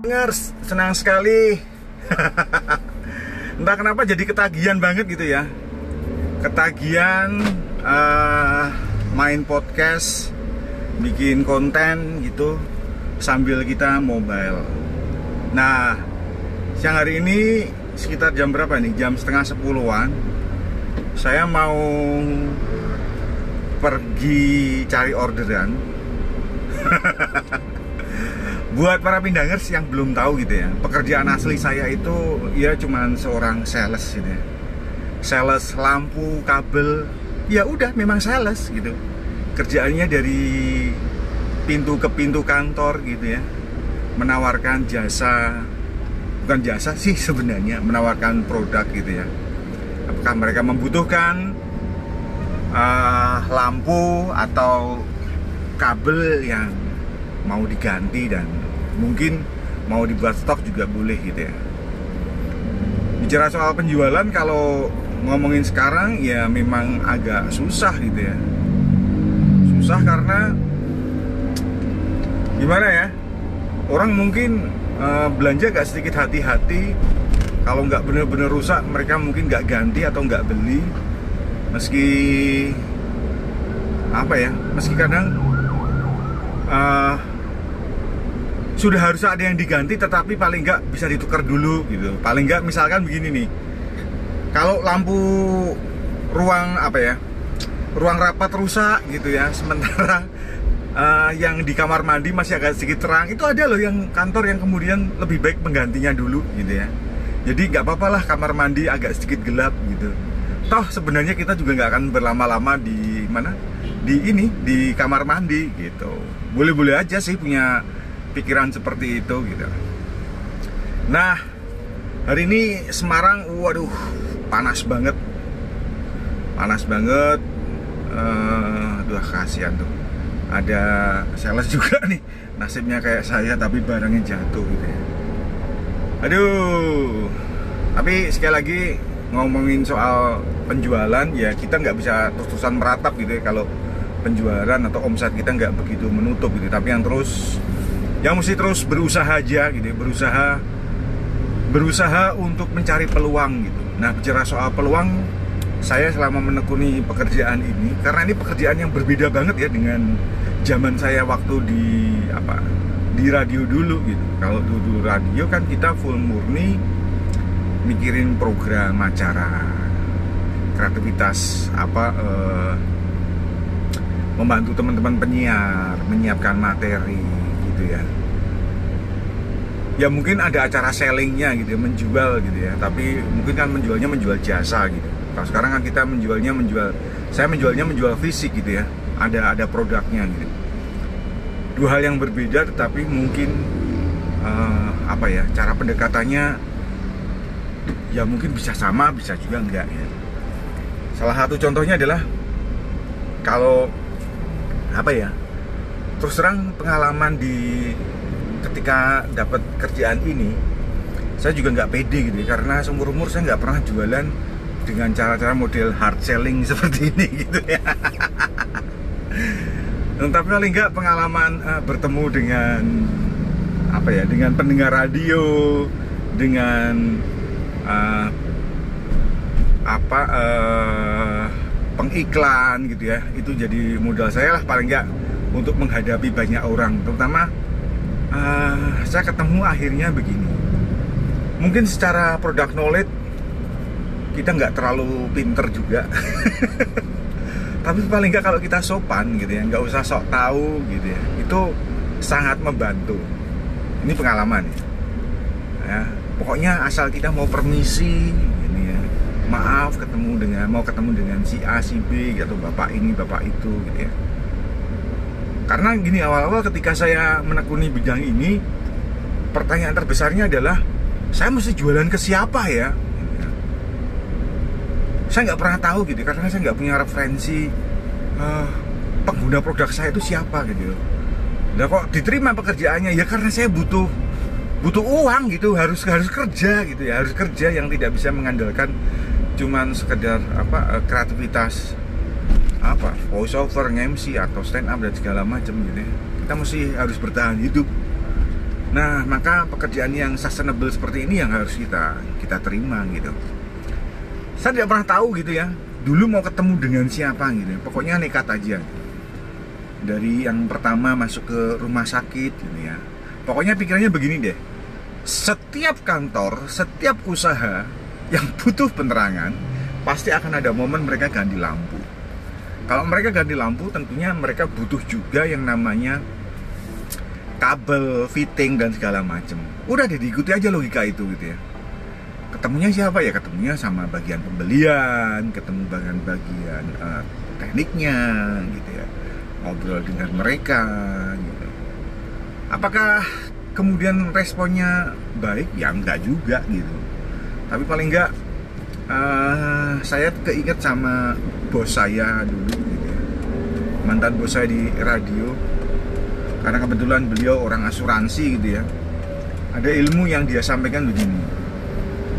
Dengar, senang sekali. Entah kenapa jadi ketagihan banget gitu ya. Ketagihan uh, main podcast, bikin konten gitu sambil kita mobile. Nah, siang hari ini sekitar jam berapa nih? Jam setengah sepuluhan. Saya mau pergi cari orderan. Buat para pindangers yang belum tahu gitu ya, pekerjaan asli saya itu ya cuman seorang sales gitu ya. Sales lampu, kabel, ya udah memang sales gitu. Kerjaannya dari pintu ke pintu kantor gitu ya. Menawarkan jasa bukan jasa sih sebenarnya, menawarkan produk gitu ya. Apakah mereka membutuhkan uh, lampu atau kabel yang mau diganti dan mungkin mau dibuat stok juga boleh gitu ya. Bicara soal penjualan kalau ngomongin sekarang ya memang agak susah gitu ya. Susah karena gimana ya orang mungkin uh, belanja gak sedikit hati-hati. Kalau nggak bener-bener rusak mereka mungkin nggak ganti atau nggak beli. Meski apa ya meski kadang uh, sudah harus ada yang diganti tetapi paling nggak bisa ditukar dulu gitu. Paling nggak misalkan begini nih. Kalau lampu ruang apa ya ruang rapat rusak gitu ya sementara uh, yang di kamar mandi masih agak sedikit terang itu ada loh yang kantor yang kemudian lebih baik menggantinya dulu gitu ya. Jadi nggak apa-apa lah kamar mandi agak sedikit gelap gitu. Toh sebenarnya kita juga nggak akan berlama-lama di mana? Di ini di kamar mandi gitu. Boleh-boleh aja sih punya pikiran seperti itu gitu. Nah, hari ini Semarang, waduh, panas banget, panas banget. Uh, aduh kasihan tuh. Ada sales juga nih, nasibnya kayak saya tapi barangnya jatuh gitu ya. Aduh, tapi sekali lagi ngomongin soal penjualan ya kita nggak bisa terus-terusan meratap gitu ya kalau penjualan atau omset kita nggak begitu menutup gitu tapi yang terus yang mesti terus berusaha aja gitu ya, berusaha berusaha untuk mencari peluang gitu. Nah bicara soal peluang saya selama menekuni pekerjaan ini karena ini pekerjaan yang berbeda banget ya dengan zaman saya waktu di apa di radio dulu gitu. Kalau dulu radio kan kita full murni mikirin program acara kreativitas apa eh, membantu teman-teman penyiar menyiapkan materi gitu ya. Ya mungkin ada acara sellingnya gitu ya menjual gitu ya. Tapi mungkin kan menjualnya menjual jasa gitu. Kalau sekarang kan kita menjualnya menjual saya menjualnya menjual fisik gitu ya. Ada ada produknya gitu. Dua hal yang berbeda tetapi mungkin uh, apa ya cara pendekatannya ya mungkin bisa sama bisa juga enggak ya. Salah satu contohnya adalah kalau apa ya terus terang pengalaman di ketika dapat kerjaan ini saya juga nggak pede gitu ya, karena seumur umur saya nggak pernah jualan dengan cara-cara model hard selling seperti ini gitu ya. Tapi paling nggak pengalaman uh, bertemu dengan apa ya dengan pendengar radio dengan uh, apa uh, pengiklan gitu ya. Itu jadi modal saya lah paling nggak untuk menghadapi banyak orang. Terutama uh, saya ketemu akhirnya begini. Mungkin secara produk knowledge kita nggak terlalu pinter juga. Tapi paling nggak kalau kita sopan gitu ya nggak usah sok tahu gitu ya itu sangat membantu. Ini pengalaman. Ya, ya pokoknya asal kita mau permisi ini ya. Maaf ketemu dengan mau ketemu dengan si A si B atau bapak ini bapak itu gitu ya karena gini awal-awal ketika saya menekuni bidang ini pertanyaan terbesarnya adalah saya mesti jualan ke siapa ya? Saya nggak pernah tahu gitu karena saya nggak punya referensi uh, pengguna produk saya itu siapa gitu. Nah kok diterima pekerjaannya? Ya karena saya butuh butuh uang gitu harus harus kerja gitu ya harus kerja yang tidak bisa mengandalkan cuman sekedar apa eh, kreativitas apa voice over, MC atau stand up dan segala macam gitu ya. Kita mesti harus bertahan hidup. Nah, maka pekerjaan yang sustainable seperti ini yang harus kita kita terima gitu. Saya tidak pernah tahu gitu ya. Dulu mau ketemu dengan siapa gitu. Pokoknya nekat aja. Dari yang pertama masuk ke rumah sakit gitu ya. Pokoknya pikirannya begini deh. Setiap kantor, setiap usaha yang butuh penerangan, pasti akan ada momen mereka ganti lampu. Kalau mereka ganti lampu, tentunya mereka butuh juga yang namanya kabel, fitting dan segala macam. Udah deh diikuti aja logika itu gitu ya. Ketemunya siapa ya? Ketemunya sama bagian pembelian, ketemu bagian-bagian uh, tekniknya gitu ya. Ngobrol dengan mereka gitu. Apakah kemudian responnya baik? Ya enggak juga gitu. Tapi paling enggak uh, saya keinget sama bos saya dulu gitu. Mantan bos saya di radio. Karena kebetulan beliau orang asuransi gitu ya. Ada ilmu yang dia sampaikan begini.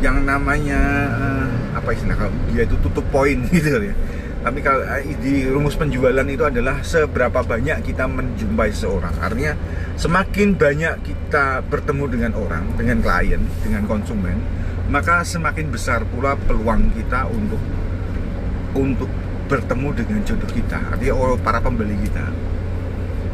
Yang namanya uh, apa istilah kalau dia itu tutup poin gitu ya. Tapi kalau eh, di rumus penjualan itu adalah seberapa banyak kita menjumpai seorang. Artinya semakin banyak kita bertemu dengan orang dengan klien dengan konsumen maka semakin besar pula peluang kita untuk untuk bertemu dengan jodoh kita artinya oh, para pembeli kita.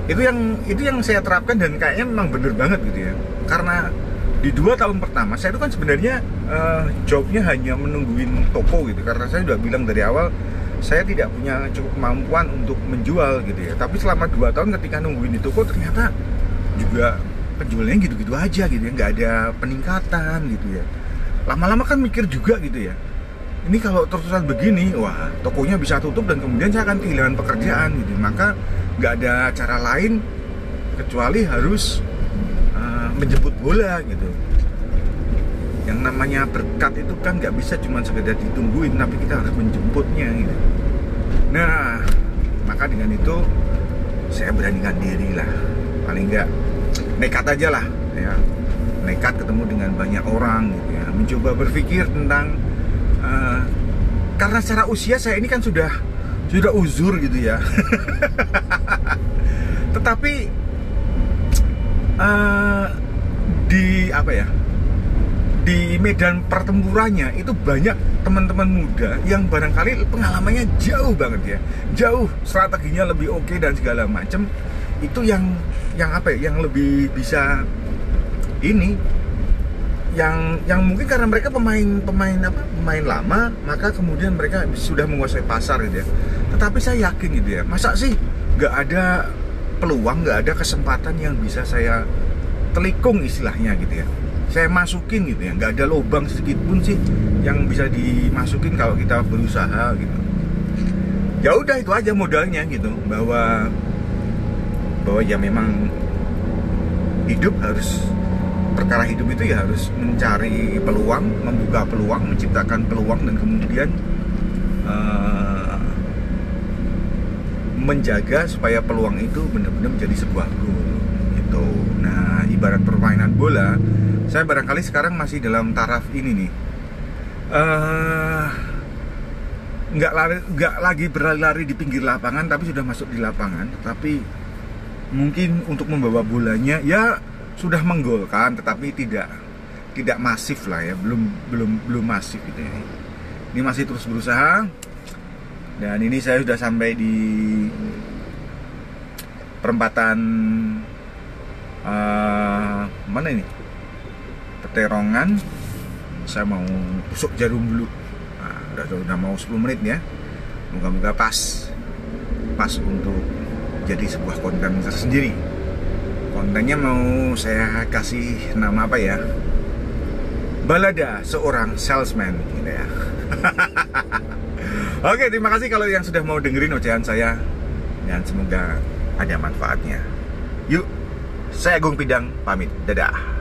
Itu yang itu yang saya terapkan dan kayaknya memang bener banget gitu ya. Karena di dua tahun pertama saya itu kan sebenarnya uh, jobnya hanya menungguin toko gitu. Karena saya sudah bilang dari awal saya tidak punya cukup kemampuan untuk menjual gitu ya. Tapi selama dua tahun ketika nungguin di toko ternyata juga penjualannya gitu-gitu aja gitu ya. Nggak ada peningkatan gitu ya lama-lama kan mikir juga gitu ya. Ini kalau terus-terusan begini wah tokonya bisa tutup dan kemudian saya akan kehilangan pekerjaan gitu. Maka nggak ada cara lain kecuali harus uh, menjemput bola gitu. Yang namanya berkat itu kan nggak bisa cuma sekedar ditungguin tapi kita harus menjemputnya gitu. Nah maka dengan itu saya beranikan diri lah. Paling nggak nekat aja lah ya. Nekat ketemu dengan banyak orang gitu ya mencoba berpikir tentang uh, karena secara usia saya ini kan sudah sudah uzur gitu ya. Tetapi uh, di apa ya di medan pertempurannya itu banyak teman-teman muda yang barangkali pengalamannya jauh banget ya. Jauh strateginya lebih oke okay dan segala macam itu yang yang apa ya yang lebih bisa ini yang yang mungkin karena mereka pemain pemain apa pemain lama maka kemudian mereka sudah menguasai pasar gitu ya. Tetapi saya yakin gitu ya masa sih nggak ada peluang nggak ada kesempatan yang bisa saya telikung istilahnya gitu ya. Saya masukin gitu ya nggak ada lubang sedikit pun sih yang bisa dimasukin kalau kita berusaha gitu. Ya udah itu aja modalnya gitu bahwa bahwa ya memang hidup harus perkara hidup itu ya harus mencari peluang, membuka peluang, menciptakan peluang dan kemudian uh, menjaga supaya peluang itu benar-benar menjadi sebuah gol gitu. Nah, ibarat permainan bola, saya barangkali sekarang masih dalam taraf ini nih. Uh, nggak lari nggak lagi berlari-lari di pinggir lapangan tapi sudah masuk di lapangan tapi mungkin untuk membawa bolanya ya sudah menggolkan tetapi tidak tidak masif lah ya. Belum belum belum masif gitu ya. Ini masih terus berusaha. Dan ini saya sudah sampai di perempatan uh, mana ini? Peterongan. Saya mau tusuk jarum dulu. Nah, udah udah mau 10 menit ya. Moga-moga pas pas untuk jadi sebuah konten tersendiri kontennya mau saya kasih nama apa ya balada seorang salesman gitu ya Oke, terima kasih kalau yang sudah mau dengerin ocehan saya dan semoga ada manfaatnya. Yuk, saya Agung Pidang pamit. Dadah.